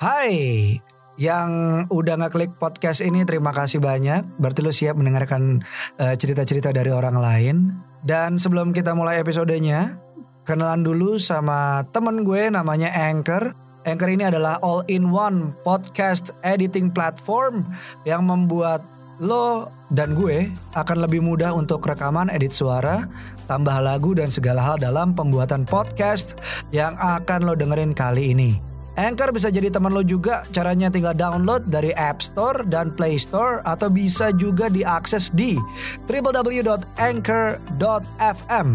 Hai, yang udah ngeklik podcast ini terima kasih banyak. Berarti lu siap mendengarkan eh, cerita-cerita dari orang lain. Dan sebelum kita mulai episodenya, kenalan dulu sama temen gue namanya Anchor. Anchor ini adalah all-in-one podcast editing platform yang membuat lo dan gue akan lebih mudah untuk rekaman, edit suara, tambah lagu dan segala hal dalam pembuatan podcast yang akan lo dengerin kali ini. Anchor bisa jadi teman lo juga. Caranya tinggal download dari App Store dan Play Store atau bisa juga diakses di www.anchor.fm.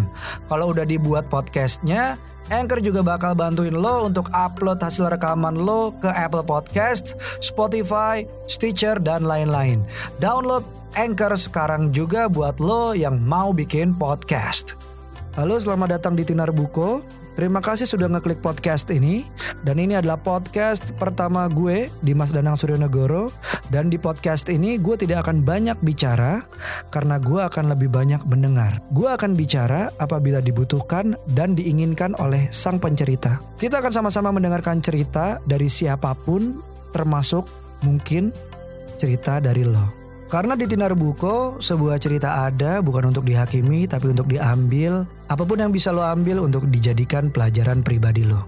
Kalau udah dibuat podcastnya, Anchor juga bakal bantuin lo untuk upload hasil rekaman lo ke Apple Podcast, Spotify, Stitcher, dan lain-lain. Download Anchor sekarang juga buat lo yang mau bikin podcast. Halo, selamat datang di Tinar Buko. Terima kasih sudah ngeklik podcast ini dan ini adalah podcast pertama gue Dimas Danang Suryonegoro dan di podcast ini gue tidak akan banyak bicara karena gue akan lebih banyak mendengar. Gue akan bicara apabila dibutuhkan dan diinginkan oleh sang pencerita. Kita akan sama-sama mendengarkan cerita dari siapa pun termasuk mungkin cerita dari lo. Karena di Tinar Buko, sebuah cerita ada bukan untuk dihakimi tapi untuk diambil. Apa pun yang bisa lo ambil untuk dijadikan pelajaran pribadi lo.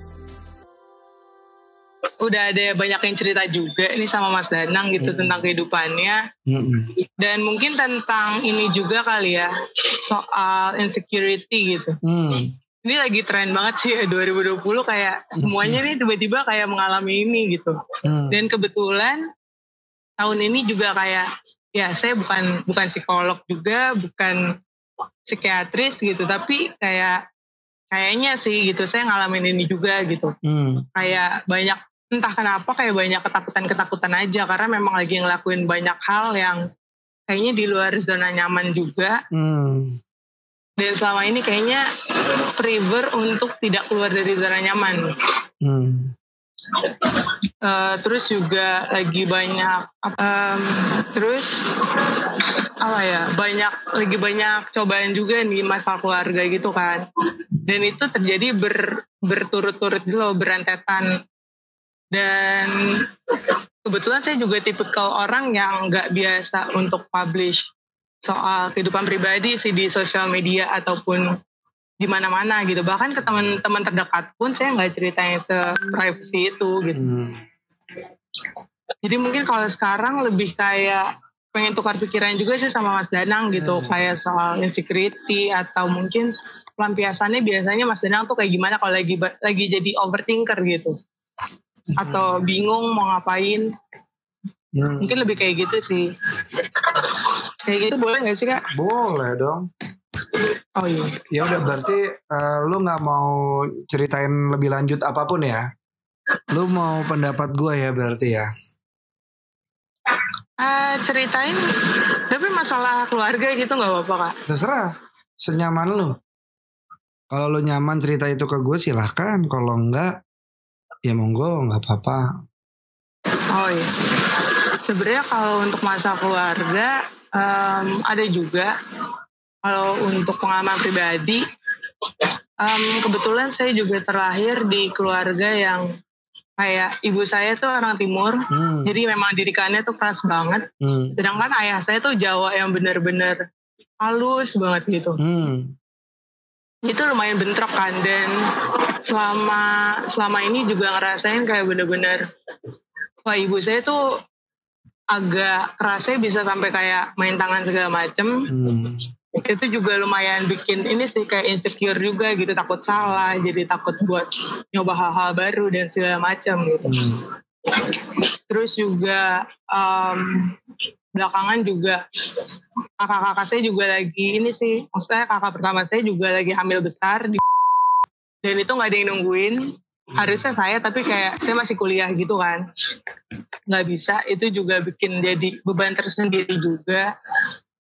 udah ada banyak yang cerita juga ini sama Mas Danang gitu Hmm. tentang kehidupannya Mm-mm. dan mungkin tentang ini juga kali ya soal insecurity gitu. Hmm. Ini lagi tren banget sih ya 2020 kayak semuanya nih tiba-tiba kayak mengalami ini gitu. Hmm. Dan kebetulan tahun ini juga kayak ya saya bukan bukan psikolog juga, bukan psikiatris gitu, tapi kayak kayaknya sih gitu saya ngalamin ini juga gitu. Hmm. Kayak banyak entah kenapa kayak banyak ketakutan-ketakutan aja karena memang lagi ngelakuin banyak hal yang kayaknya di luar zona nyaman juga Hmm. dan selama ini kayaknya prefer untuk tidak keluar dari zona nyaman. Hmm. Eh, terus juga lagi banyak em, terus apa ya banyak lagi banyak cobaan juga nih masalah keluarga gitu kan. Dan itu terjadi ber, berturut-turut gitu loh berentetan dan kebetulan saya juga tipikal orang yang nggak biasa untuk publish soal kehidupan pribadi sih di sosial media ataupun di mana-mana gitu bahkan ke teman-teman terdekat pun saya nggak ceritain se-privacy itu gitu Hmm. jadi mungkin kalau sekarang lebih kayak pengen tukar pikiran juga sih sama Mas Danang gitu Hmm. kayak soal insecurity atau mungkin pelampiasannya biasanya Mas Danang tuh kayak gimana kalau lagi lagi jadi overthinker gitu atau bingung mau ngapain Hmm. mungkin lebih kayak gitu sih kayak gitu boleh nggak sih kak? Boleh dong. Oh iya Ya udah berarti eh, lu nggak mau ceritain lebih lanjut apa pun ya? Lu mau pendapat gue ya berarti ya? Eh, ceritain tapi masalah keluarga gitu nggak apa-apa kak? Terserah, senyaman lu. Kalau lu nyaman cerita itu ke gue silahkan. Kalau enggak, ya monggo nggak apa-apa. Oh iya. Sebenarnya kalau untuk masa keluarga em, ada juga. Kalau untuk pengalaman pribadi, em, kebetulan saya juga terlahir di keluarga yang kayak ibu saya tuh orang timur. Hmm. Jadi memang didikannya tuh keras banget. Hmm. Sedangkan ayah saya tuh Jawa yang bener-bener halus banget gitu. Hmm. Itu lumayan bentrok kan dan selama selama ini juga ngerasain kayak bener-bener wah ibu saya tuh agak kerasnya bisa sampai kayak main tangan segala macem Hmm. Itu juga lumayan bikin ini sih kayak insecure juga gitu. Takut salah jadi takut buat nyoba hal-hal baru dan segala macam gitu. Hmm. terus juga em, belakangan juga kakak-kakak saya juga lagi ini sih. Maksudnya kakak pertama saya juga lagi hamil besar di dan itu nggak ada yang nungguin. Harusnya saya tapi kayak saya masih kuliah gitu kan. Nggak bisa. Itu juga bikin jadi beban tersendiri juga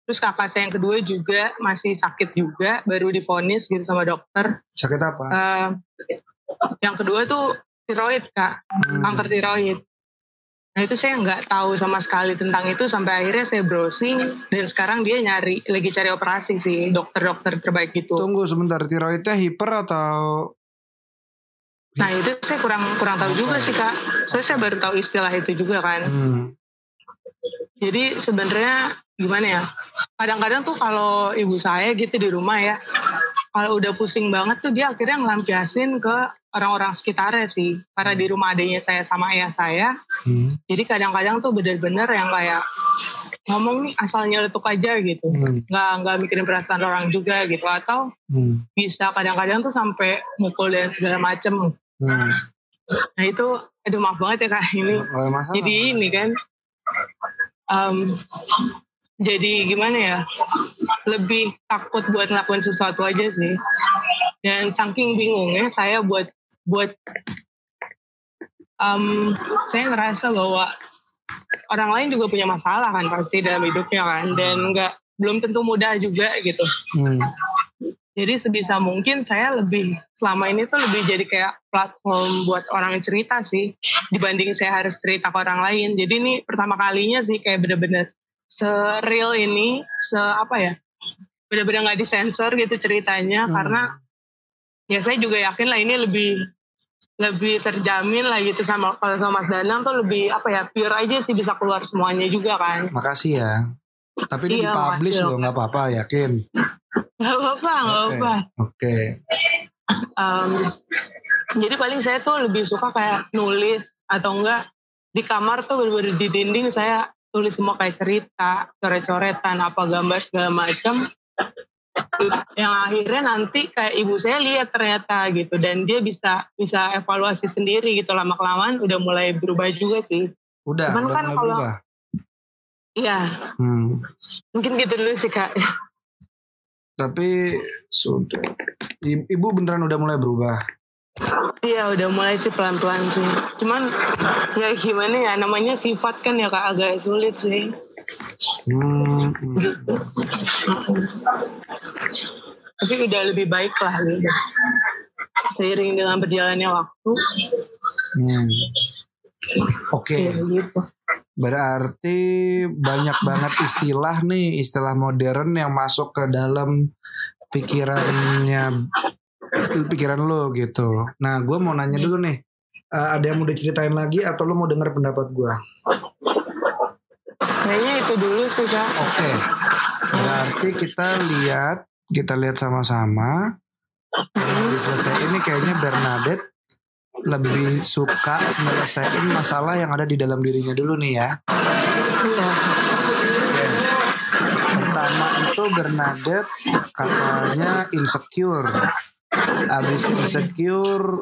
terus kakak saya yang kedua juga masih sakit juga baru divonis gitu sama dokter Sakit apa? Eh, yang kedua tuh tiroid kak Hmm. kanker tiroid Nah itu saya nggak tahu sama sekali tentang itu sampai akhirnya saya browsing dan sekarang dia nyari lagi cari operasi sih dokter-dokter terbaik gitu. Tunggu sebentar, tiroidnya hiper atau Nah itu saya kurang kurang tahu juga sih kak. Soalnya saya baru tahu istilah itu juga kan. Hmm. Jadi sebenarnya gimana ya? Kadang-kadang tuh kalau ibu saya gitu di rumah ya, kalau udah pusing banget tuh dia akhirnya ngelampiasin ke orang-orang sekitarnya sih. Karena di rumah adanya saya sama ayah saya, Hmm. jadi kadang-kadang tuh bener-bener yang kayak ngomong nih asal nyeletuk aja gitu. Hmm. Nggak nggak mikirin perasaan orang juga gitu. Atau Hmm. bisa kadang-kadang tuh sampai mukul dan segala macem. Hmm. Nah itu, aduh maaf banget ya kak ini. Masalah. Jadi ini kan, em, jadi gimana ya, lebih takut buat ngelakuin sesuatu aja sih. Dan saking bingungnya saya buat buat em, saya ngerasa bahwa orang lain juga punya masalah kan pasti dalam hidupnya kan dan nggak belum tentu mudah juga gitu. Hmm. Jadi sebisa mungkin saya lebih selama ini tuh lebih jadi kayak platform buat orang cerita sih dibanding saya harus cerita ke orang lain. Jadi ini pertama kalinya sih kayak bener-bener se-real ini, se apa ya, bener-bener nggak disensor gitu ceritanya Hmm. karena ya saya juga yakin lah ini lebih lebih terjamin lah gitu sama kalau sama Mas Danang tuh lebih apa ya pure aja sih bisa keluar semuanya juga kan. Makasih ya. Tapi ini Iya, dipublish loh, nggak apa-apa, yakin. Gak apa-apa, gak Oke. apa-apa. Oke. Um, jadi paling saya tuh lebih suka kayak nulis atau enggak di kamar tuh bener-bener di dinding saya tulis semua kayak cerita, coret-coretan, apa gambar segala macam. Yang akhirnya nanti kayak ibu saya lihat ternyata gitu dan dia bisa bisa evaluasi sendiri gitu lama kelamaan udah mulai berubah juga sih. Udah, Cuman udah kan kalau- berubah. Iya, Hmm. mungkin gitu dulu sih kak. Tapi sudah. Ibu beneran udah mulai berubah. Iya udah mulai sih pelan-pelan sih. Cuman ya gimana ya namanya sifat kan ya kak agak sulit sih. Hmm. Tapi udah lebih baik lah gitu. Seiring dengan berjalannya waktu, Hmm. Oke, ya gitu. Berarti banyak banget istilah nih, istilah modern yang masuk ke dalam pikirannya, pikiran lo gitu. Nah, gue mau nanya dulu nih, Eh, ada yang mau diceritain lagi atau lo mau denger pendapat gue? Kayaknya itu dulu sih kak. Oke, berarti kita lihat, kita lihat sama-sama. Yang diselesaikan ini kayaknya Bernadette lebih suka nyelesain masalah yang ada di dalam dirinya dulu nih ya. Oke. Pertama itu Bernadette katanya insecure. Abis insecure,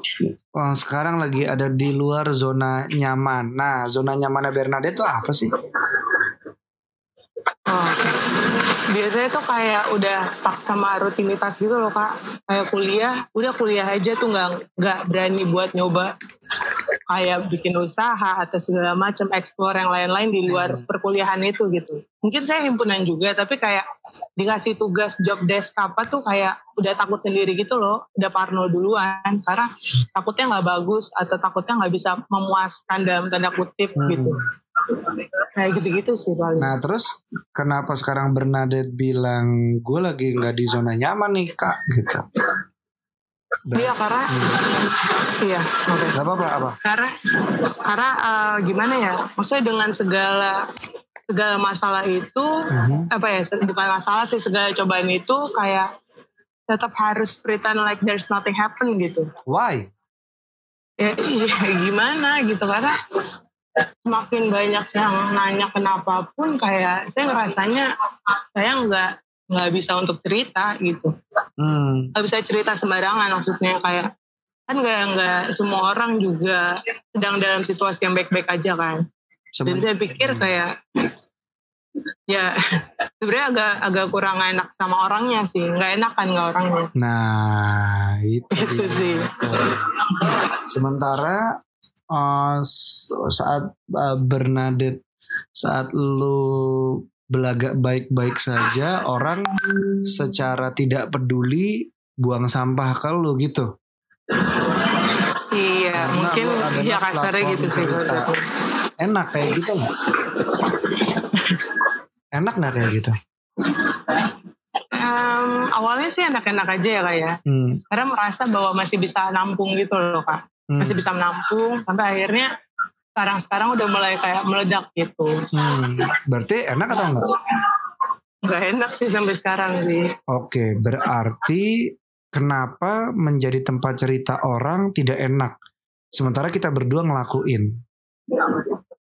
oh, sekarang lagi ada di luar zona nyaman. Nah, zona nyamannya Bernadette itu apa sih? Oh. Biasanya tuh kayak udah stuck sama rutinitas gitu loh kak. Kayak kuliah, udah kuliah aja tuh nggak nggak berani buat nyoba kayak bikin usaha atau segala macam explore yang lain-lain di luar Hmm. perkuliahan itu gitu. Mungkin saya himpunan juga, tapi kayak dikasih tugas job desk apa tuh kayak udah takut sendiri gitu loh, udah parno duluan karena takutnya nggak bagus atau takutnya nggak bisa memuaskan dalam tanda kutip Hmm. gitu. Kayak gitu-gitu sih paling. Nah, terus kenapa sekarang Bernadette bilang gue lagi nggak di zona nyaman nih kak gitu? Ber- Iya karena iya oke. Gak apa-apa apa? Karena karena eh, gimana ya? Maksudnya dengan segala segala masalah itu Mhm. apa ya? Bukan masalah sih segala cobaan itu kayak tetap harus pretend like there's nothing happen gitu. Why? Ya iya gimana gitu karena semakin banyak yang nanya kenapa pun kayak saya ngerasanya saya nggak nggak bisa untuk cerita gitu. Hmm. nggak bisa cerita sembarangan maksudnya kayak kan nggak nggak semua orang juga sedang dalam situasi yang baik-baik aja kan dan saya pikir kayak ya sebenarnya agak agak kurang enak sama orangnya sih nggak enak kan nggak orangnya Nah, itu Itu sih. Sementara s- saat eh, Bernadette saat lu belagak baik-baik saja, orang secara tidak peduli buang sampah ke lu gitu. iya Karena mungkin ya kasarnya gitu sih aku. Enak kayak gitu nggak? Enak nggak kayak gitu? Em, awalnya sih enak-enak aja ya kak ya Hmm. karena merasa bahwa masih bisa nampung gitu loh kak Hmm. masih bisa menampung sampai akhirnya sekarang sekarang udah mulai kayak meledak gitu Hmm. Berarti enak atau enggak? nggak enak sih sampai sekarang sih Oke, berarti kenapa menjadi tempat cerita orang tidak enak? Sementara kita berdua ngelakuin.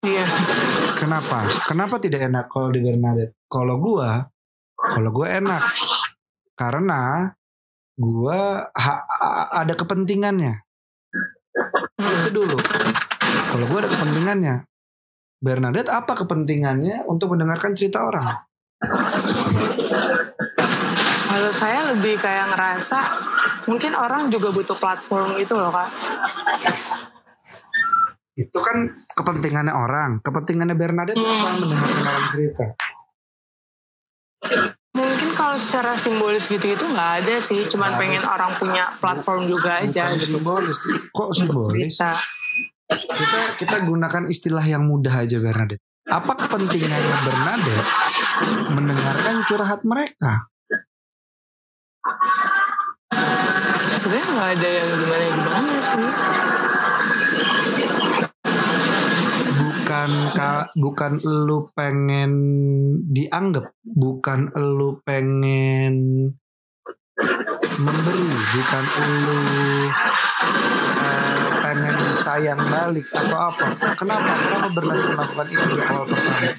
iya Kenapa? Kenapa tidak enak kalau di Bernadette? Kalau gua, kalau gua enak. Karena gua ha- ada kepentingannya. Itu dulu. Kalau gua ada kepentingannya. Bernadette apa kepentingannya untuk mendengarkan cerita orang? kalau saya lebih kayak ngerasa mungkin orang juga butuh platform gitu loh kak Itu kan kepentingannya orang. Kepentingannya Bernadette apa mendengarkan orang cerita? Mungkin kalau secara simbolis gitu itu nggak ada sih cuman ada pengen orang punya platform juga aja gitu simbolis. Kok simbolis? cerita kita kita gunakan istilah yang mudah aja Bernadette. Apa kepentingannya Bernadette mendengarkan curhat mereka? sebenarnya nggak ada yang gimana gimana sih Bukan ka, bukan lu pengen dianggap, bukan lu pengen memberi, bukan lu eh, pengen disayang balik atau apa? Kenapa? Kenapa Bernadette melakukan itu di awal pertama? Ya?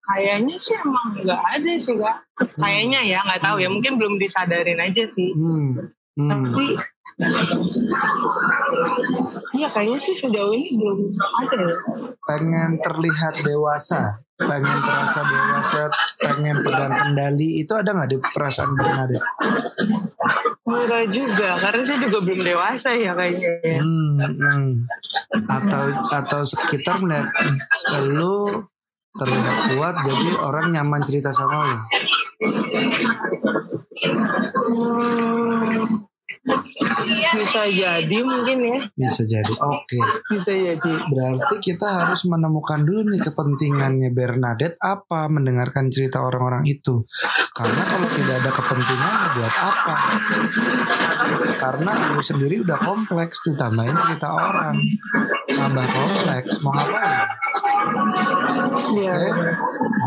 Kayaknya sih emang nggak ada sih kak. Kayaknya ya nggak tahu ya mungkin belum disadarin aja sih. Hmm. Hmm. Tapi Iya kayaknya sih sejauh ini belum ada ya. pengen terlihat dewasa, pengen terasa dewasa, pengen pegang kendali, itu ada nggak di perasaan Bernadette? Enggak juga, karena saya juga belum dewasa ya kayaknya. ya. Hmm, hmm. Atau atau sekitar melihat lu terlihat kuat, jadi orang nyaman cerita sama lu. Hmm, bisa jadi mungkin ya, Bisa jadi. Oke. bisa jadi. Berarti kita harus menemukan dulu nih kepentingannya Bernadette apa mendengarkan cerita orang-orang itu. Karena kalau tidak ada kepentingannya buat apa? Karena lu sendiri udah kompleks ditambahin cerita orang. Tambah kompleks mau ngapain? Iya. Oke.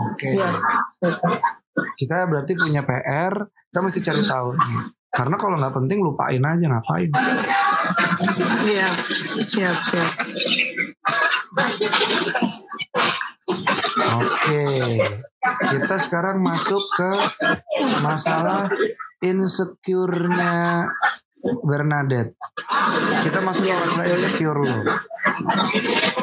Oke. Iya. Kita berarti punya PR, kita mesti cari tahu nih. Karena kalau nggak penting lupain aja ngapain. Iya, siap siap. Oke, kita sekarang masuk ke masalah insecure-nya Bernadette. Kita masuk ke masalah insecure lo.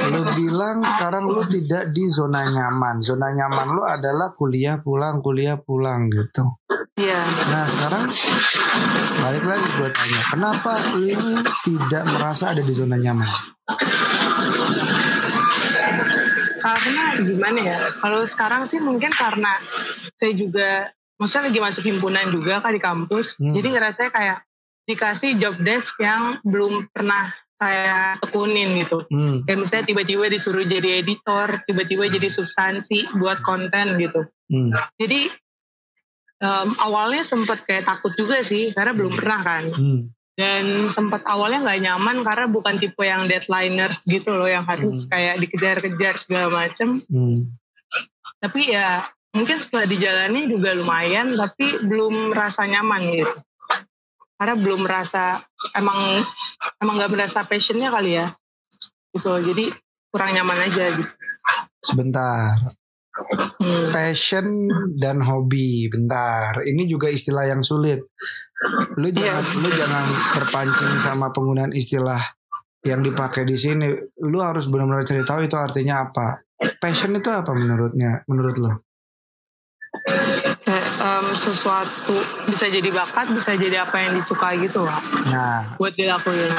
Lo bilang sekarang lo tidak di zona nyaman. Zona nyaman lo adalah kuliah pulang, kuliah pulang gitu. Iya. Nah sekarang balik lagi gue tanya, kenapa lo tidak merasa ada di zona nyaman? Karena gimana ya? Kalau sekarang sih mungkin karena saya juga, maksudnya lagi masuk himpunan juga kan di kampus. Hmm. Jadi ngerasanya kayak dikasih job desk yang belum pernah saya tekunin gitu. Hmm, Kayak misalnya tiba-tiba disuruh jadi editor, tiba-tiba jadi substansi buat konten gitu. hmm, Jadi em, awalnya sempat kayak takut juga sih karena belum pernah kan. hmm, Dan sempat awalnya nggak nyaman karena bukan tipe yang deadliners gitu loh yang harus Hmm. kayak dikejar-kejar segala macem. hmm. Tapi ya mungkin setelah dijalani juga lumayan tapi belum merasa nyaman gitu. Karena belum merasa emang emang nggak merasa passionnya kali ya. Gitu. Jadi kurang nyaman aja gitu. Sebentar. Hmm. passion dan hobi. Bentar, ini juga istilah yang sulit. Lu jangan lu jangan terpancing sama penggunaan istilah yang dipakai di sini. Lu harus benar-benar cari tahu itu artinya apa. Passion itu apa menurutnya? Menurut lo? Kayak, em, sesuatu bisa jadi bakat, bisa jadi apa yang disuka gitu lah Nah, buat dilakuin.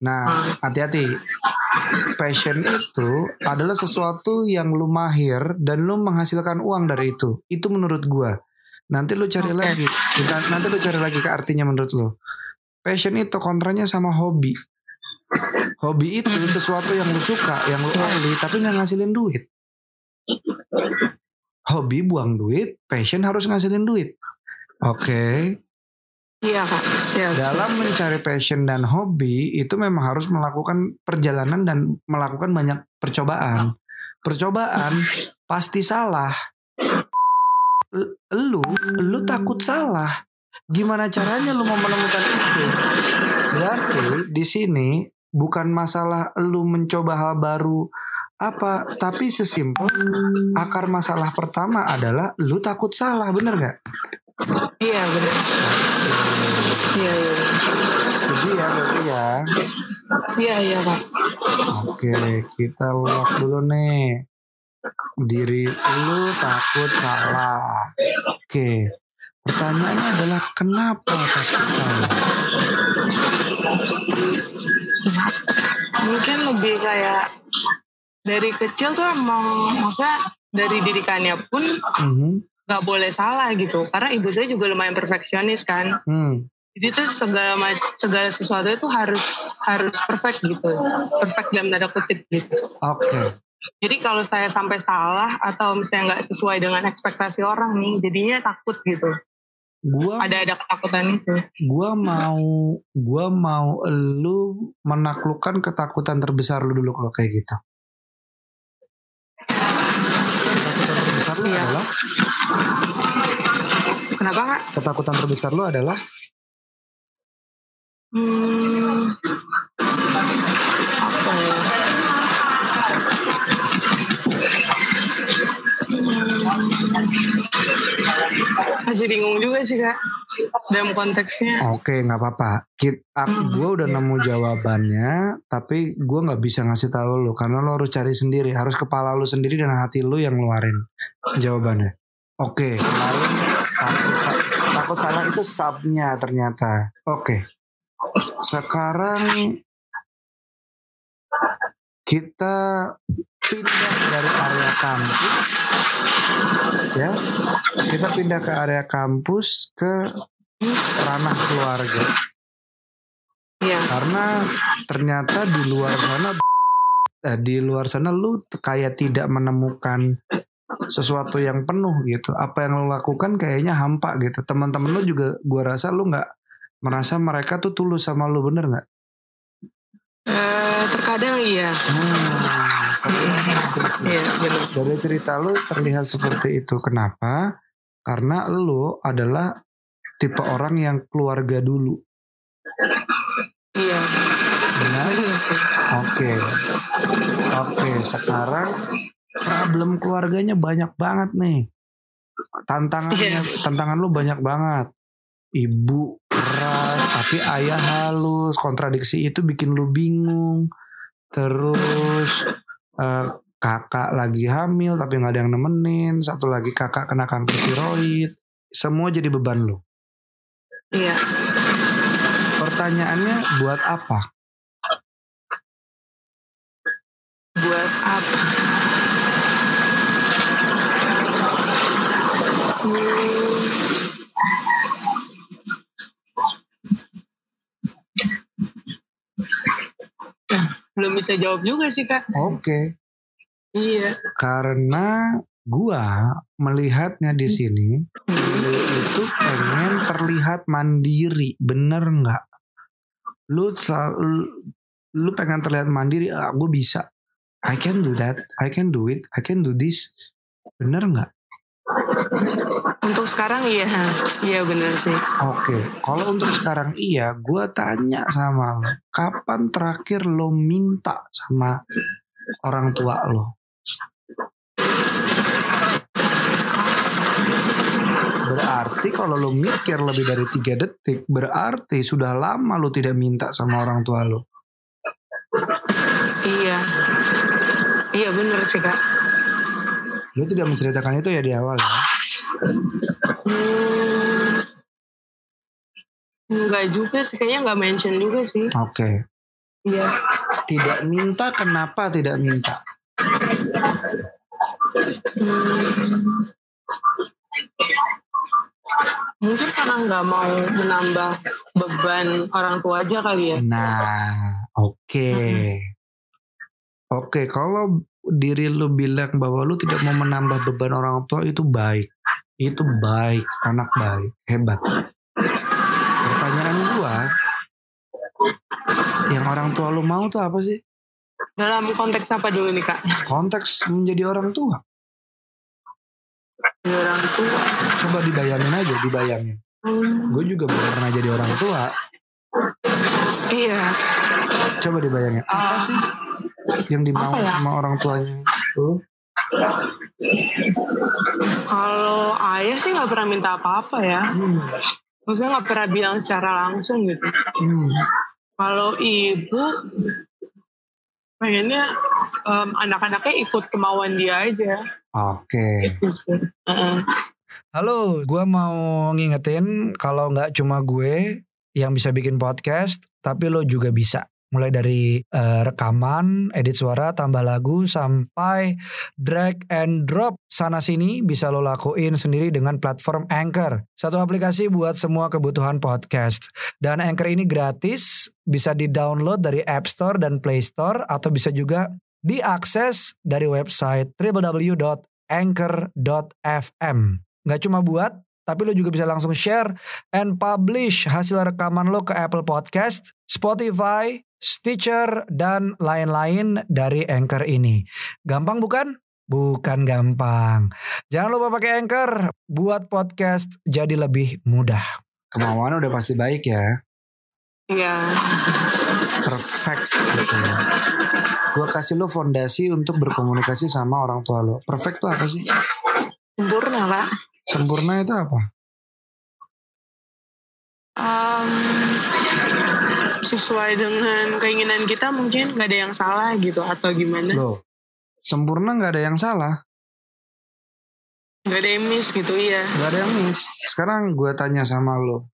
nah hati-hati. Passion itu adalah sesuatu yang lu mahir dan lu menghasilkan uang dari itu. Itu menurut gua. Nanti lu cari Oke. lagi. Nanti- lu cari lagi ke artinya menurut lu. Passion itu kontranya sama hobi. Hobi itu sesuatu yang lu suka, yang lu ahli, tapi nggak ngasilin duit. hobi buang duit, passion harus ngasilin duit. Oke. Iya kak, siap. Dalam mencari passion dan hobi itu memang harus melakukan perjalanan dan melakukan banyak percobaan. Percobaan pasti salah. Lu, lu takut salah. Gimana caranya lu mau menemukan itu? Berarti di sini bukan masalah lu mencoba hal baru apa, tapi sesimpel akar masalah pertama adalah lu takut salah, bener gak? Iya benar. Iya iya. Setuju ya berarti ya. Iya iya kak. Oke, kita lock dulu nih. Diri lu takut salah. Oke. Pertanyaannya adalah kenapa takut salah? Mungkin lebih kayak dari kecil tuh emang maksudnya dari didikannya pun Mhm. nggak boleh salah gitu. Karena ibu saya juga lumayan perfeksionis kan. Hmm. Jadi tuh segala segala sesuatu itu harus harus perfect gitu. Perfect dalam tanda kutip gitu. Oke. Jadi kalau saya sampai salah atau misalnya nggak sesuai dengan ekspektasi orang nih, jadinya takut gitu. Gua Ada ada ketakutan itu. gua mau gua mau lu menaklukkan ketakutan terbesar lu dulu kalau kayak gitu. Ketakutan terbesar lu Iya. adalah Kenapa kak? ketakutan terbesar lu adalah Hmm, apa ya? Hmm, masih bingung juga sih kak dalam konteksnya. Oke, nggak apa-apa. Kit, Hmm. gue udah nemu jawabannya, tapi gue nggak bisa ngasih tahu lu karena lo harus cari sendiri, harus kepala lu sendiri dan hati lu yang ngeluarin jawabannya. Oke, selain takut, takut salah itu subnya ternyata. Oke, sekarang kita pindah dari area kampus, ya. Kita pindah ke area kampus ke ranah keluarga. Iya. karena ternyata di luar sana eh, di luar sana lu kayak tidak menemukan sesuatu yang penuh gitu apa yang lu lakukan kayaknya hampa gitu teman-teman lu juga gua rasa lu nggak merasa mereka tuh tulus sama lu bener nggak Eh, terkadang iya. hmm. Iya benar. dari cerita lu terlihat seperti itu kenapa karena lu adalah tipe orang yang keluarga dulu Iya. benar sih. Oke. Oke, sekarang problem keluarganya banyak banget nih. Tantangannya tantangan lu banyak banget. Ibu keras, tapi ayah halus. Kontradiksi itu bikin lu bingung. Terus eh, kakak lagi hamil tapi nggak ada yang nemenin. Satu lagi kakak kena kanker tiroid. Semua jadi beban lu. Iya. Pertanyaannya buat apa? Buat apa? Belum bisa jawab juga sih kak. Oke. Iya. Karena gua melihatnya di sini, lu itu pengen terlihat mandiri, bener nggak? Lu lu pengen terlihat mandiri, ah, gue bisa. I can do that, I can do it, I can do this. Bener nggak? Untuk sekarang iya. Iya benar sih. Oke, kalau untuk sekarang iya, gua tanya sama lo, kapan terakhir lo minta sama orang tua lo? Berarti kalau lo mikir lebih dari tiga detik, berarti sudah lama lo tidak minta sama orang tua lo. Iya. Iya benar sih kak. Lo tidak menceritakan itu ya di awal ya? Hmm. Enggak juga sih. Kayaknya nggak mention juga sih. Oke, Iya. tidak minta kenapa tidak minta? Hmm. Mungkin karena nggak mau menambah beban orang tua aja kali ya. Nah, oke. Oke, kalau diri lu bilang bahwa lu tidak mau menambah beban orang tua itu baik. Itu baik, anak baik, hebat. Pertanyaan gua, yang orang tua lu mau tuh apa sih? Dalam konteks apa dulu nih kak? Konteks menjadi orang tua. Jadi orang tua. Coba dibayangin aja, dibayangin. Hmm, Gue juga belum pernah jadi orang tua. iya. Coba dibayangin, apa Ah. sih yang dimau ya? sama orang tuanya? Lu? Ayah sih nggak pernah minta apa-apa ya. Hmm. Maksudnya nggak pernah bilang secara langsung gitu. Hmm. Kalau ibu pengennya em, anak-anaknya ikut kemauan dia aja. Oke. Gitu sih. Heeh. Halo, gua mau ngingetin kalau nggak cuma gue yang bisa bikin podcast, tapi lo juga bisa. Mulai dari eh, rekaman, edit suara, tambah lagu, sampai drag and drop sana sini bisa lo lakuin sendiri dengan platform Anchor. Satu aplikasi buat semua kebutuhan podcast. Dan Anchor ini gratis, bisa di-download dari App Store dan Play Store atau bisa juga diakses dari website www.anchor.fm. Nggak cuma buat, tapi lo juga bisa langsung share and publish hasil rekaman lo ke Apple Podcast, Spotify, Stitcher, dan lain-lain dari Anchor ini. Gampang bukan? Bukan gampang. Jangan lupa pakai Anchor buat podcast jadi lebih mudah. Kemauan udah pasti baik ya. Iya. Perfect gitu ya. Gua kasih lo fondasi untuk berkomunikasi sama orang tua lo. Perfect tuh apa sih? Sempurna kak. Sempurna itu apa? Em, sesuai dengan keinginan kita mungkin nggak ada yang salah gitu atau gimana? Loh, sempurna nggak ada yang salah, Nggak ada yang miss gitu iya. nggak ada yang miss. Sekarang gue tanya sama lo,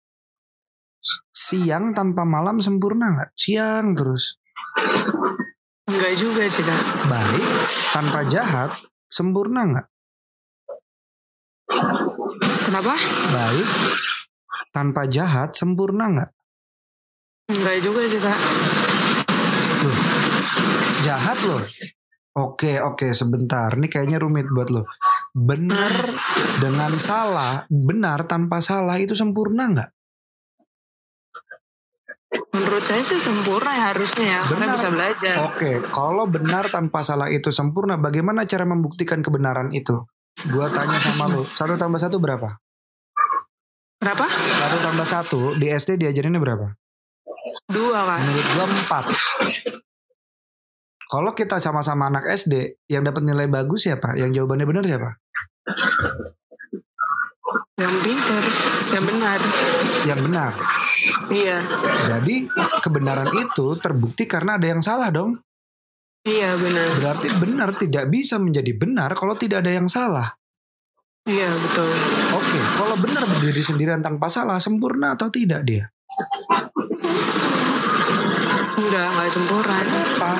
siang tanpa malam sempurna nggak? Siang terus. Enggak juga sih kak. Baik tanpa jahat sempurna nggak? Kenapa? Baik tanpa jahat sempurna nggak? Enggak juga sih kak. Loh, jahat loh. Oke oke sebentar, ini kayaknya rumit buat lo. Benar dengan salah, benar tanpa salah itu sempurna nggak? Menurut saya sih sempurna ya harusnya ya. Karena Benar. bisa belajar. Oke, kalau benar tanpa salah itu sempurna, bagaimana cara membuktikan kebenaran itu? Gua tanya sama lu, satu tambah satu berapa? Berapa? Satu tambah satu di SD diajarinnya berapa? Dua kak. Menurut gua empat. Kalau kita sama-sama anak SD, yang dapat nilai bagus siapa? Yang jawabannya benar siapa? Yang pinter. Yang benar. Yang benar. Iya. Jadi kebenaran itu terbukti karena ada yang salah dong. Iya benar. Berarti benar tidak bisa menjadi benar kalau tidak ada yang salah. Iya betul. Oke, kalau benar berdiri sendirian tanpa salah, sempurna atau tidak dia? Enggak, enggak sempurna. Kenapa?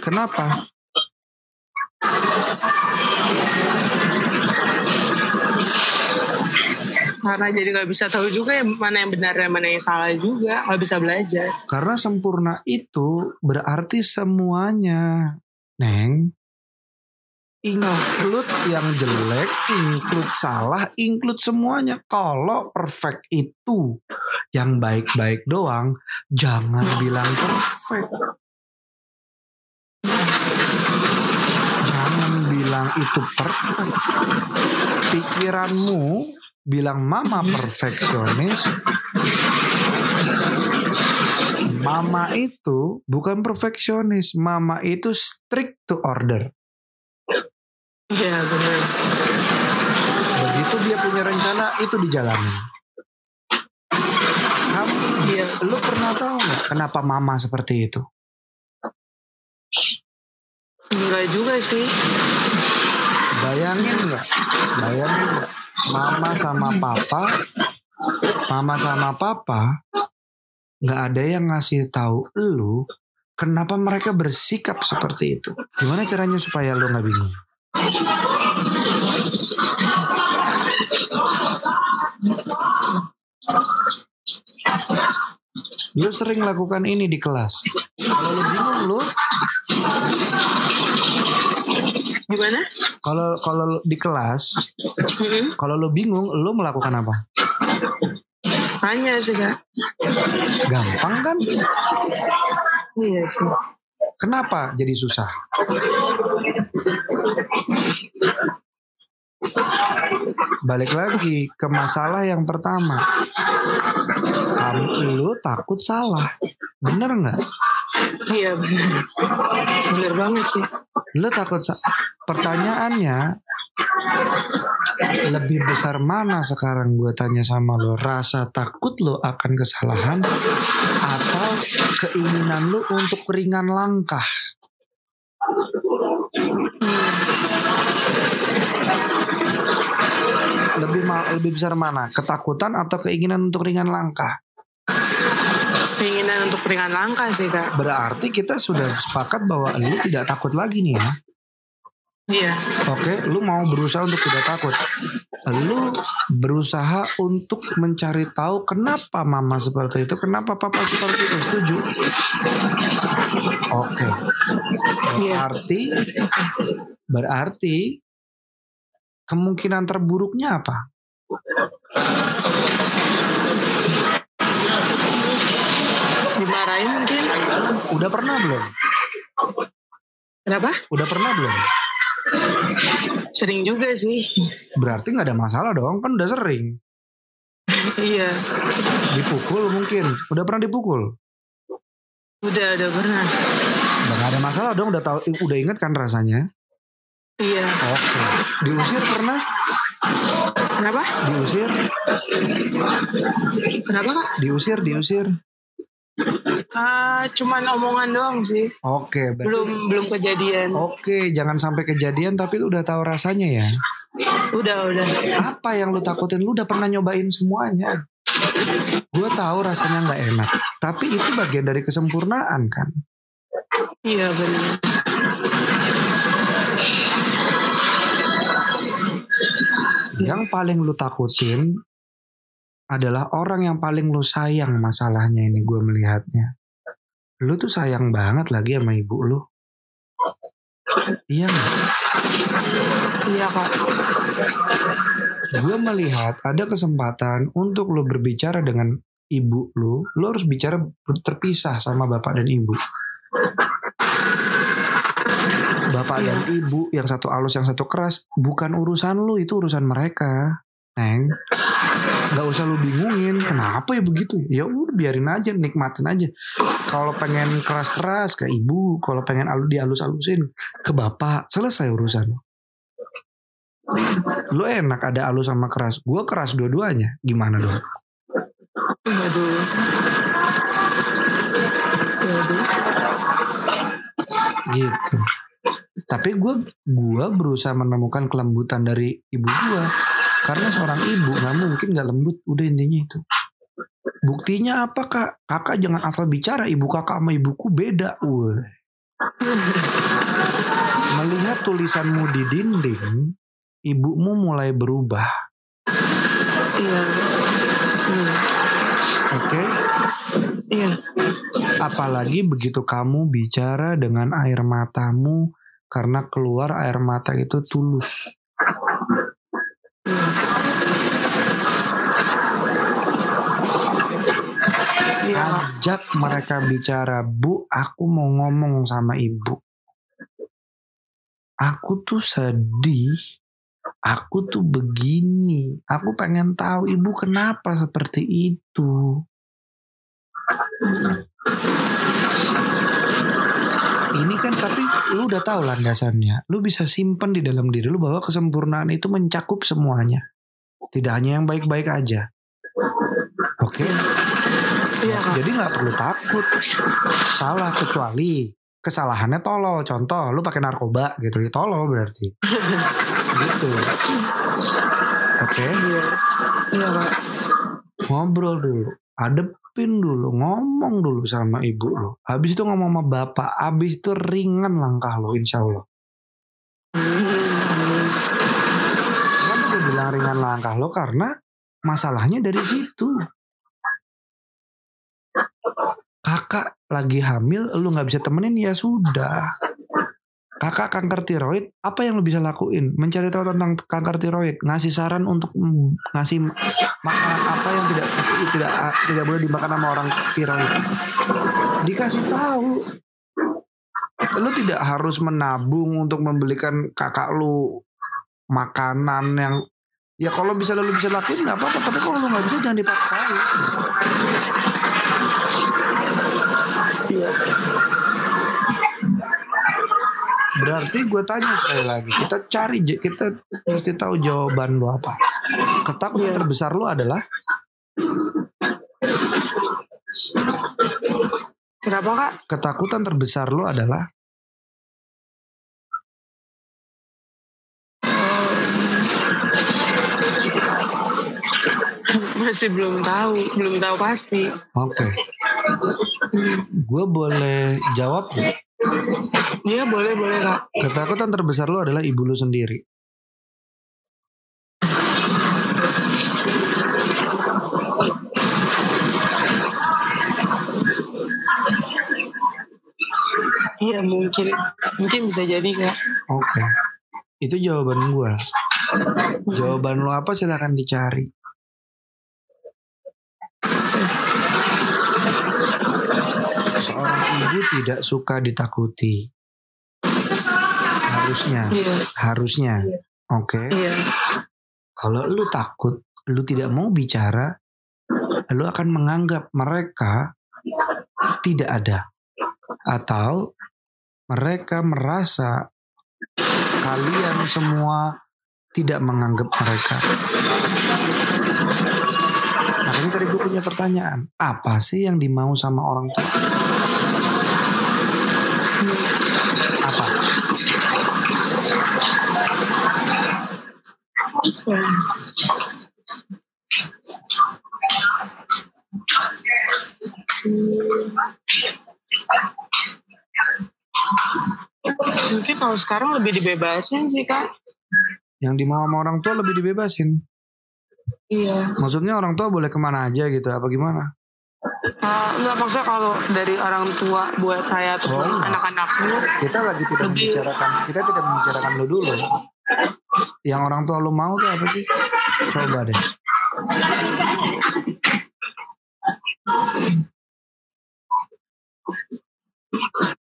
Kenapa? Karena jadi nggak bisa tahu juga yang mana yang benar dan mana yang salah juga. Nggak bisa belajar. Karena sempurna itu berarti semuanya, Neng. Include yang jelek, include salah, include semuanya. Kalau perfect itu yang baik-baik doang, jangan bilang perfect. Jangan bilang itu perfect. Pikiranmu bilang mama perfeksionis. Mama itu bukan perfeksionis, mama itu strict to order. Iya benar. Begitu dia punya rencana itu dijalanin. Kamu, Iya. lu pernah tahu nggak kenapa mama seperti itu? Enggak juga sih. Bayangin nggak? Bayangin nggak? Mama sama papa, mama sama papa, nggak ada yang ngasih tahu lu kenapa mereka bersikap seperti itu. Gimana caranya supaya lu nggak bingung? lu sering lakukan ini di kelas. Kalau lu bingung lu, Gimana? kalau kalau di kelas, Mm-mm. kalau lu bingung, lu melakukan apa? Tanya sih kak. Gampang kan? Iya sih. Kenapa jadi susah? Balik lagi ke masalah yang pertama. Kamu lu takut salah. Bener nggak? Iya benar. Benar banget sih. Lu takut sa- Pertanyaannya lebih besar mana sekarang gue tanya sama lo rasa takut lo akan kesalahan atau keinginan lo untuk ringan langkah lebih ma- lebih besar mana ketakutan atau keinginan untuk ringan langkah Keinginan untuk ringan langkah sih kak. berarti kita sudah sepakat bahwa lu tidak takut lagi nih ya Iya. Oke, lu mau berusaha untuk tidak takut. Lu berusaha untuk mencari tahu kenapa mama seperti itu, kenapa papa seperti itu. Setuju? Oke. Iya. Berarti berarti kemungkinan terburuknya apa? Dimarahin mungkin. Udah pernah belum? Kenapa? Udah pernah belum? Sering juga sih. Berarti nggak ada masalah dong, kan udah sering. iya. Dipukul mungkin. Udah pernah dipukul? Udah, udah pernah. Udah ada masalah dong, udah tahu, udah inget kan rasanya? Iya. Oke. Diusir pernah? Kenapa? Diusir? Kenapa kak? Diusir, diusir. Ah, cuman omongan doang sih. Oke, berarti Belum belum kejadian. Oke, jangan sampai kejadian tapi lu udah tahu rasanya ya. Udah, udah. Apa yang lu takutin? Lu udah pernah nyobain semuanya. Gue tahu rasanya nggak enak, tapi itu bagian dari kesempurnaan kan. Iya benar. Yang paling lu takutin adalah orang yang paling lu sayang masalahnya ini gue melihatnya. Lu tuh sayang banget lagi sama ibu lu. Iya nggak? Iya kak. gue melihat ada kesempatan untuk lo berbicara dengan ibu lo, lo harus bicara terpisah sama bapak dan ibu. Bapak dan ibu yang satu halus yang satu keras bukan urusan lo itu urusan mereka, neng. Gak usah lo bingungin. Kenapa ya begitu? Ya udah biarin aja nikmatin aja. Kalau pengen keras-keras ke ibu. Kalau pengen alu dihalus-halusin ke bapak. Selesai urusan. Lu enak ada halus sama keras. Gue keras dua-duanya. Gimana dong? Gitu. Tapi gue gua berusaha menemukan kelembutan dari ibu gue karena seorang ibu nggak mungkin nggak lembut udah intinya itu buktinya apa kak kakak jangan asal bicara ibu kakak sama ibuku beda Wah. melihat tulisanmu di dinding ibumu mulai berubah Iya. Hmm. oke Iya. Apalagi begitu kamu bicara dengan air matamu karena keluar air mata itu tulus. Ajak mereka bicara, Bu, aku mau ngomong sama ibu. Aku tuh sedih. Aku tuh begini. Aku pengen tahu ibu kenapa seperti itu. Ini kan tapi lu udah tahu landasannya. Lu bisa simpen di dalam diri lu bahwa kesempurnaan itu mencakup semuanya. Tidak hanya yang baik-baik aja. Oke. Iya. Jadi nggak perlu takut salah kecuali kesalahannya tolol. Contoh, lu pakai narkoba gitu, ya tolol berarti. gitu. Oke, Iya. Iya kak. ngobrol dulu, adepin dulu, ngomong dulu sama ibu lo. Habis itu ngomong sama bapak, habis itu ringan langkah lo, insya Allah. Kenapa gue bilang ringan langkah lo? Karena masalahnya dari situ. Kakak lagi hamil lu nggak bisa temenin ya sudah. Kakak kanker tiroid apa yang lu bisa lakuin? Mencari tahu tentang kanker tiroid. Ngasih saran untuk ngasih makanan apa yang tidak tidak tidak boleh dimakan sama orang tiroid. Dikasih tahu. Lu tidak harus menabung untuk membelikan kakak lu makanan yang ya kalau bisa lu bisa lakuin nggak apa-apa. Tapi kalau lu nggak bisa jangan dipaksain Iya. Berarti gue tanya sekali lagi, kita cari, kita mesti tahu jawaban lu apa. Ketakutan Iya. terbesar lu adalah Kenapa kak? ketakutan terbesar lu adalah Masih belum tahu, belum tahu pasti. oke. Gue boleh jawab nggak? Iya boleh boleh kak. Ketakutan terbesar lu adalah ibu lu sendiri. Iya mungkin, mungkin bisa jadi kak. Oke. Itu jawaban gue. Jawaban lu apa silahkan dicari. Seorang ibu tidak suka ditakuti. Harusnya, Iya, harusnya. Oke. iya, Kalau lu takut, lu tidak mau bicara, lu akan menganggap mereka tidak ada. Atau mereka merasa kalian semua tidak menganggap mereka. Makanya tadi gue punya pertanyaan, apa sih yang dimau sama orang tua? Apa? Mungkin kalau sekarang lebih dibebasin sih kak. Yang dimau sama orang tua lebih dibebasin. Iya. Maksudnya orang tua boleh ke mana aja gitu, apa gimana? Uh, enggak maksudnya kalau dari orang tua buat saya atau Oh, enggak. anak-anakmu kita lagi tidak Lebih- membicarakan kita tidak membicarakan lu dulu yang orang tua lu mau tuh apa sih coba deh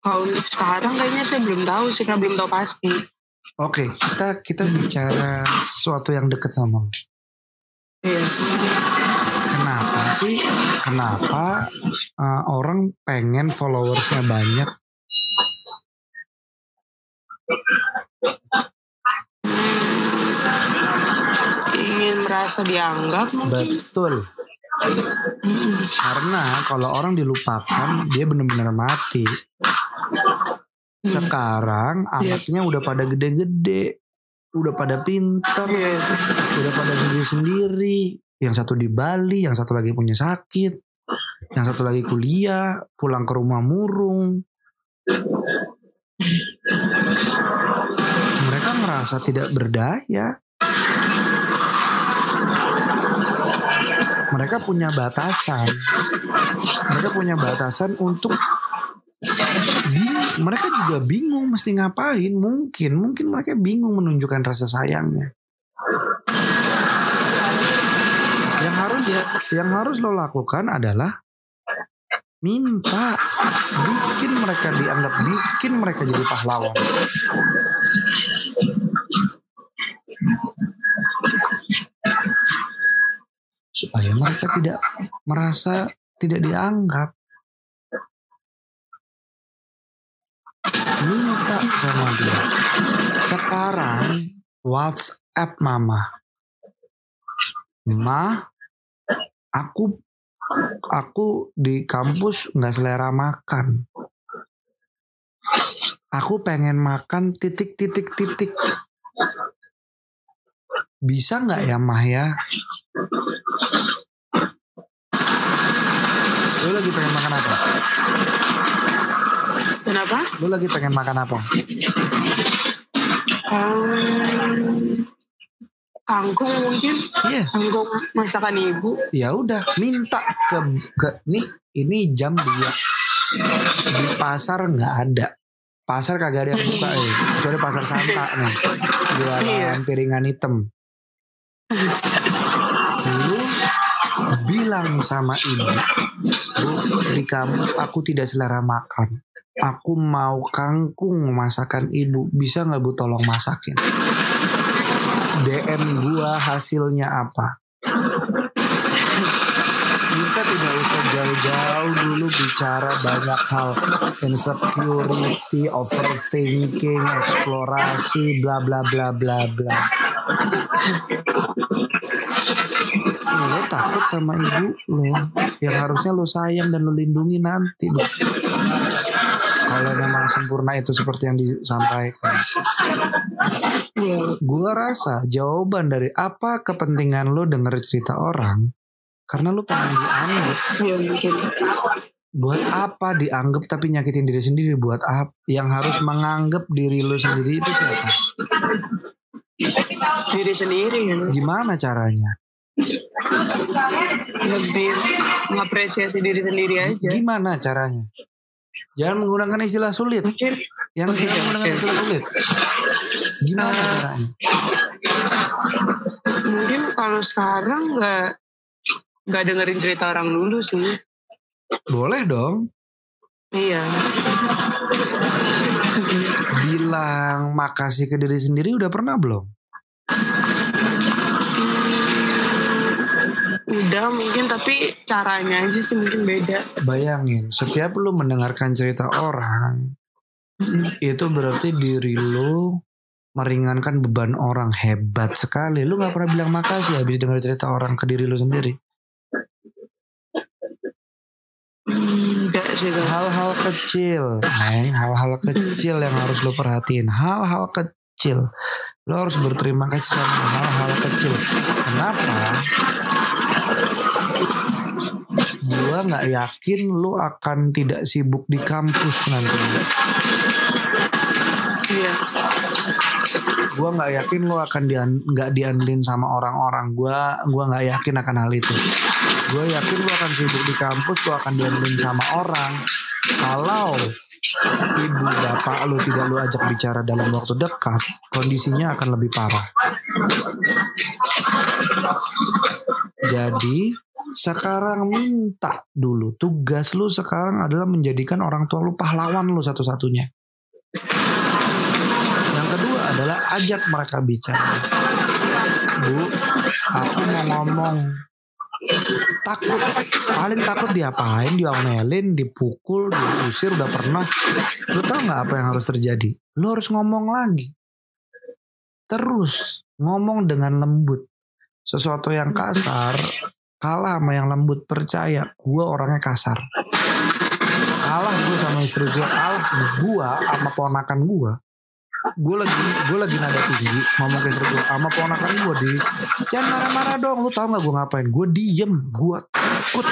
kalau sekarang kayaknya saya belum tahu sih kak belum tahu pasti. oke kita kita bicara sesuatu yang deket sama lu. Iya. kenapa sih? Kenapa uh, orang pengen followersnya banyak? Ingin merasa dianggap mungkin. betul. Karena kalau orang dilupakan dia benar-benar mati. Sekarang anaknya udah pada gede-gede udah pada pinter Iya sih. udah pada sendiri-sendiri. Yang satu di Bali, yang satu lagi punya sakit, yang satu lagi kuliah, pulang ke rumah murung. Mereka merasa tidak berdaya. Mereka punya batasan. Mereka punya batasan untuk bingung. Mereka juga bingung mesti ngapain. Mungkin, mungkin mereka bingung menunjukkan rasa sayangnya. Yang harus yang harus lo lakukan adalah minta bikin mereka dianggap bikin mereka jadi pahlawan. Supaya mereka tidak merasa tidak dianggap. Minta sama dia. Sekarang WhatsApp mama. Ma, aku aku di kampus nggak selera makan. Aku pengen makan titik titik titik. Bisa nggak ya Mah ya? Lu lagi pengen makan apa? Kenapa? Lu lagi pengen makan apa? Um, kangkung mungkin. Iya, Kangkung masakan ibu. ya udah minta ke ke nih ini jam 2 di pasar nggak ada pasar kagak ada yang buka eh kecuali pasar Santa nih jualan Iya. piringan hitam lu bilang sama ibu bu di kampus aku tidak selera makan. Aku mau kangkung masakan ibu. Bisa nggak bu tolong masakin? DM gua hasilnya apa? Kita tidak usah jauh-jauh dulu bicara banyak hal. Insecurity, overthinking, eksplorasi, bla bla bla bla bla. Lo takut sama ibu lo yang harusnya lo sayang dan lo lindungi nanti Bu. Kalau memang sempurna itu seperti yang disampaikan. Iya. Gua rasa jawaban dari apa kepentingan lo denger cerita orang karena lo pengen dianggap Iya buat apa dianggap tapi nyakitin diri sendiri buat apa yang harus menganggap diri lo sendiri itu siapa Diri sendiri kan. gimana caranya Lebih mengapresiasi diri sendiri aja. gimana caranya jangan menggunakan istilah sulit Mungkin yang Oke, jangan menggunakan oke. istilah sulit gimana Ah. caranya mungkin kalau sekarang nggak nggak dengerin cerita orang dulu sih. boleh dong Iya. bilang makasih ke diri sendiri udah pernah belum Udah mungkin tapi caranya aja sih mungkin beda. bayangin setiap lu mendengarkan cerita orang itu berarti diri lu meringankan beban orang. Hebat sekali. Lu nggak pernah bilang makasih habis dengar cerita orang ke diri lu sendiri. Enggak sih hal-hal kecil neng hal-hal kecil yang harus lu perhatiin. Hal-hal kecil. Lu harus berterima kasih sama hal-hal kecil. Kenapa gua nggak yakin lu akan tidak sibuk di kampus nanti Iya. gua nggak yakin lu akan dian nggak diandelin sama orang-orang. Gua gua nggak yakin akan hal itu. Gue yakin lu akan sibuk di kampus lu akan diandelin sama orang. Kalau ibu bapak lu tidak lu ajak bicara dalam waktu dekat kondisinya akan lebih parah jadi sekarang minta dulu tugas lu sekarang adalah menjadikan orang tua lu pahlawan lu satu-satunya yang kedua adalah ajak mereka bicara. Bu, aku mau ngomong. Takut, paling takut diapain, diomelin, dipukul, diusir udah pernah. Lu tau nggak apa yang harus terjadi? Lu harus ngomong lagi. Terus ngomong dengan lembut. Sesuatu yang kasar kalah sama yang lembut percaya gue orangnya kasar. Kalah gue sama istri gue kalah gue sama ponakan gue gue lagi gue lagi nada tinggi ngomong ke istri gue sama ponakan gue di. Jangan marah-marah dong lu tau nggak gue ngapain? Gue diem gue takut.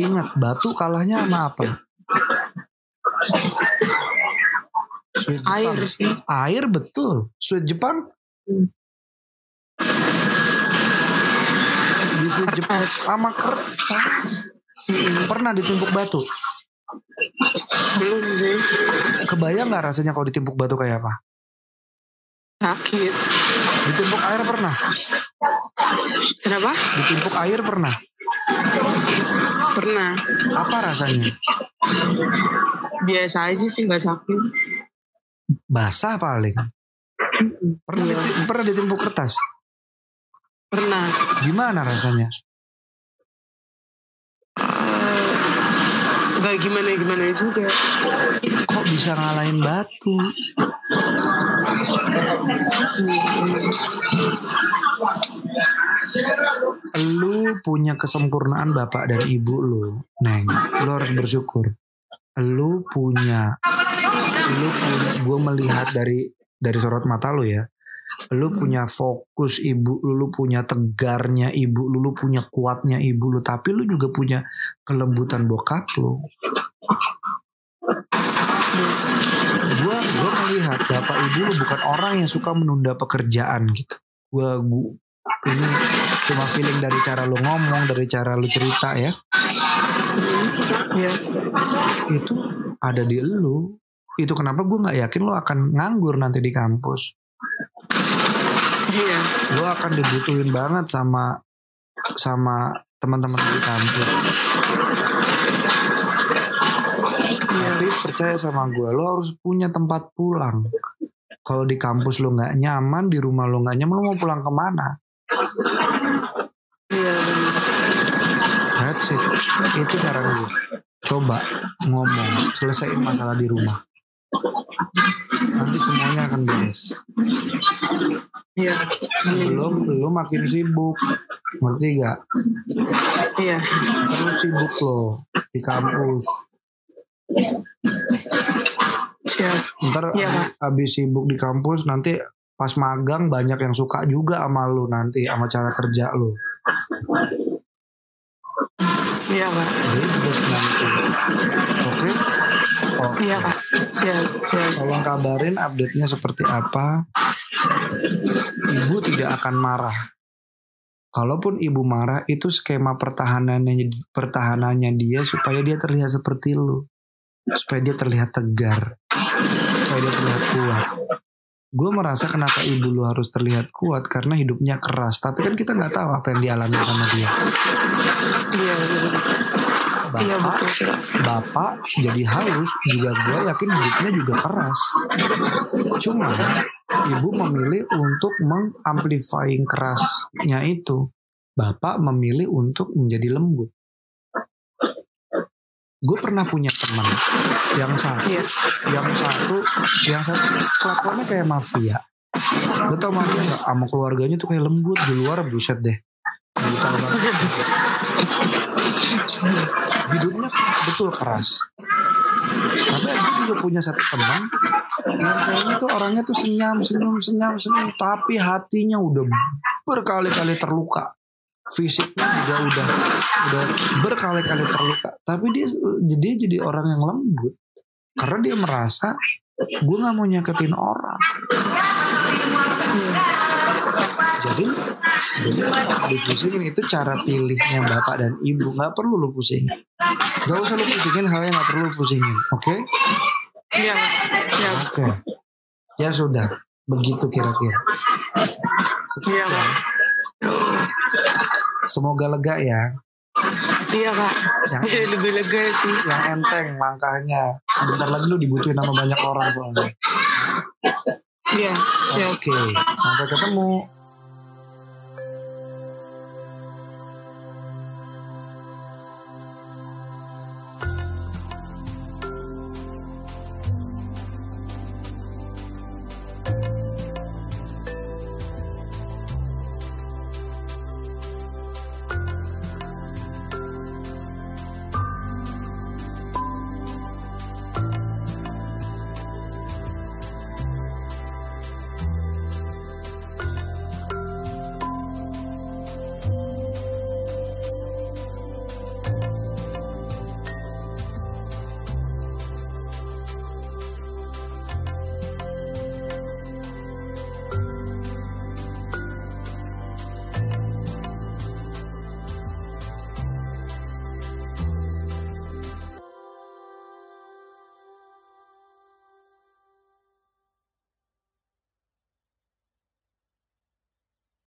Ingat batu kalahnya sama apa Sweet Jepang. air sih. air betul Sweet Jepang di Sweet Jepang sama kertas Mm-mm. pernah ditimpuk batu Belum sih. kebayang nggak rasanya kalau ditimpuk batu kayak apa Sakit. ditimpuk air pernah Kenapa? ditimpuk air pernah Pernah. apa rasanya Biasa aja sih nggak sakit. Basah paling. Pernah Iya. pernah ditimpuk kertas? Pernah. gimana rasanya? Eh, Nggak gimana-gimana juga. kok bisa ngalahin batu? Lu punya kesempurnaan bapak dan ibu lu neng. Lu harus bersyukur. Lu punya lu gue melihat dari dari sorot mata lu ya lu punya fokus ibu lu lu punya tegarnya ibu lu lu punya kuatnya ibu lu tapi lu juga punya kelembutan bokap lu gue gue melihat bapak ibu lu bukan orang yang suka menunda pekerjaan gitu gue ini cuma feeling dari cara lu ngomong, dari cara lu cerita ya. Iya. Itu ada di lu. Itu kenapa gue nggak yakin lo akan nganggur nanti di kampus. Iya. Lo akan dibutuhin banget sama sama teman-teman di kampus. Iya. Tapi percaya sama gue, lo harus punya tempat pulang. Kalau di kampus lo nggak nyaman, di rumah lo nggak nyaman, lo mau pulang ke mana? Iya. That's it. Itu saran gue. Coba ngomong, selesaiin masalah di rumah. Nanti semuanya akan beres. Iya. Sebelum lo makin sibuk, ngerti gak? Iya. Terus sibuk lo di kampus. Siap. Ntar Iya, abis, sibuk di kampus nanti pas magang banyak yang suka juga sama lu nanti sama cara kerja lu. Iya kak. Ribet nanti. Oke? Oke. Iya kak. Siap. Siap. Tolong kabarin update-nya seperti apa. Ibu tidak akan marah. Kalaupun ibu marah itu skema pertahanannya pertahanannya dia supaya dia terlihat seperti lu. Supaya dia terlihat tegar. Supaya dia terlihat kuat. Gue merasa kenapa ibu lu harus terlihat kuat karena hidupnya keras. Tapi kan kita nggak tahu apa yang dialami sama dia. Iya. bener. Iya Bapak, betul sih kak. bapak jadi halus juga gue yakin hidupnya juga keras. Cuma ibu memilih untuk mengamplifying kerasnya itu. Bapak memilih untuk menjadi lembut. Gue pernah punya teman yang satu, Iya. yang satu, yang satu kelakuannya kayak mafia. Lo tau mafia nggak? Sama keluarganya tuh kayak lembut di luar buset deh. Brutal banget. Hidupnya keras, betul keras. Tapi aku juga punya satu teman yang kayaknya tuh orangnya tuh senyum, senyum, senyum, senyum. Tapi hatinya udah berkali-kali terluka. Fisiknya juga udah udah berkali-kali terluka. Tapi dia dia jadi orang yang lembut. Karena dia merasa gue nggak mau nyakitin orang. Iya. Jadi jadi lu nggak perlu pusingin itu cara pilihnya bapak dan ibu nggak perlu lu pusingin. Gak usah lu pusingin hal yang nggak perlu lu pusingin. Oke? Iya kak. Siap. Oke. Ya sudah. Begitu kira-kira. Sukses Iya, ya. Semoga lega ya. Iya kak. Yang Jadi lebih lega sih. yang enteng langkahnya. Sebentar lagi lu dibutuhin sama banyak orang soalnya. Iya. Siap. Oke, sampai ketemu.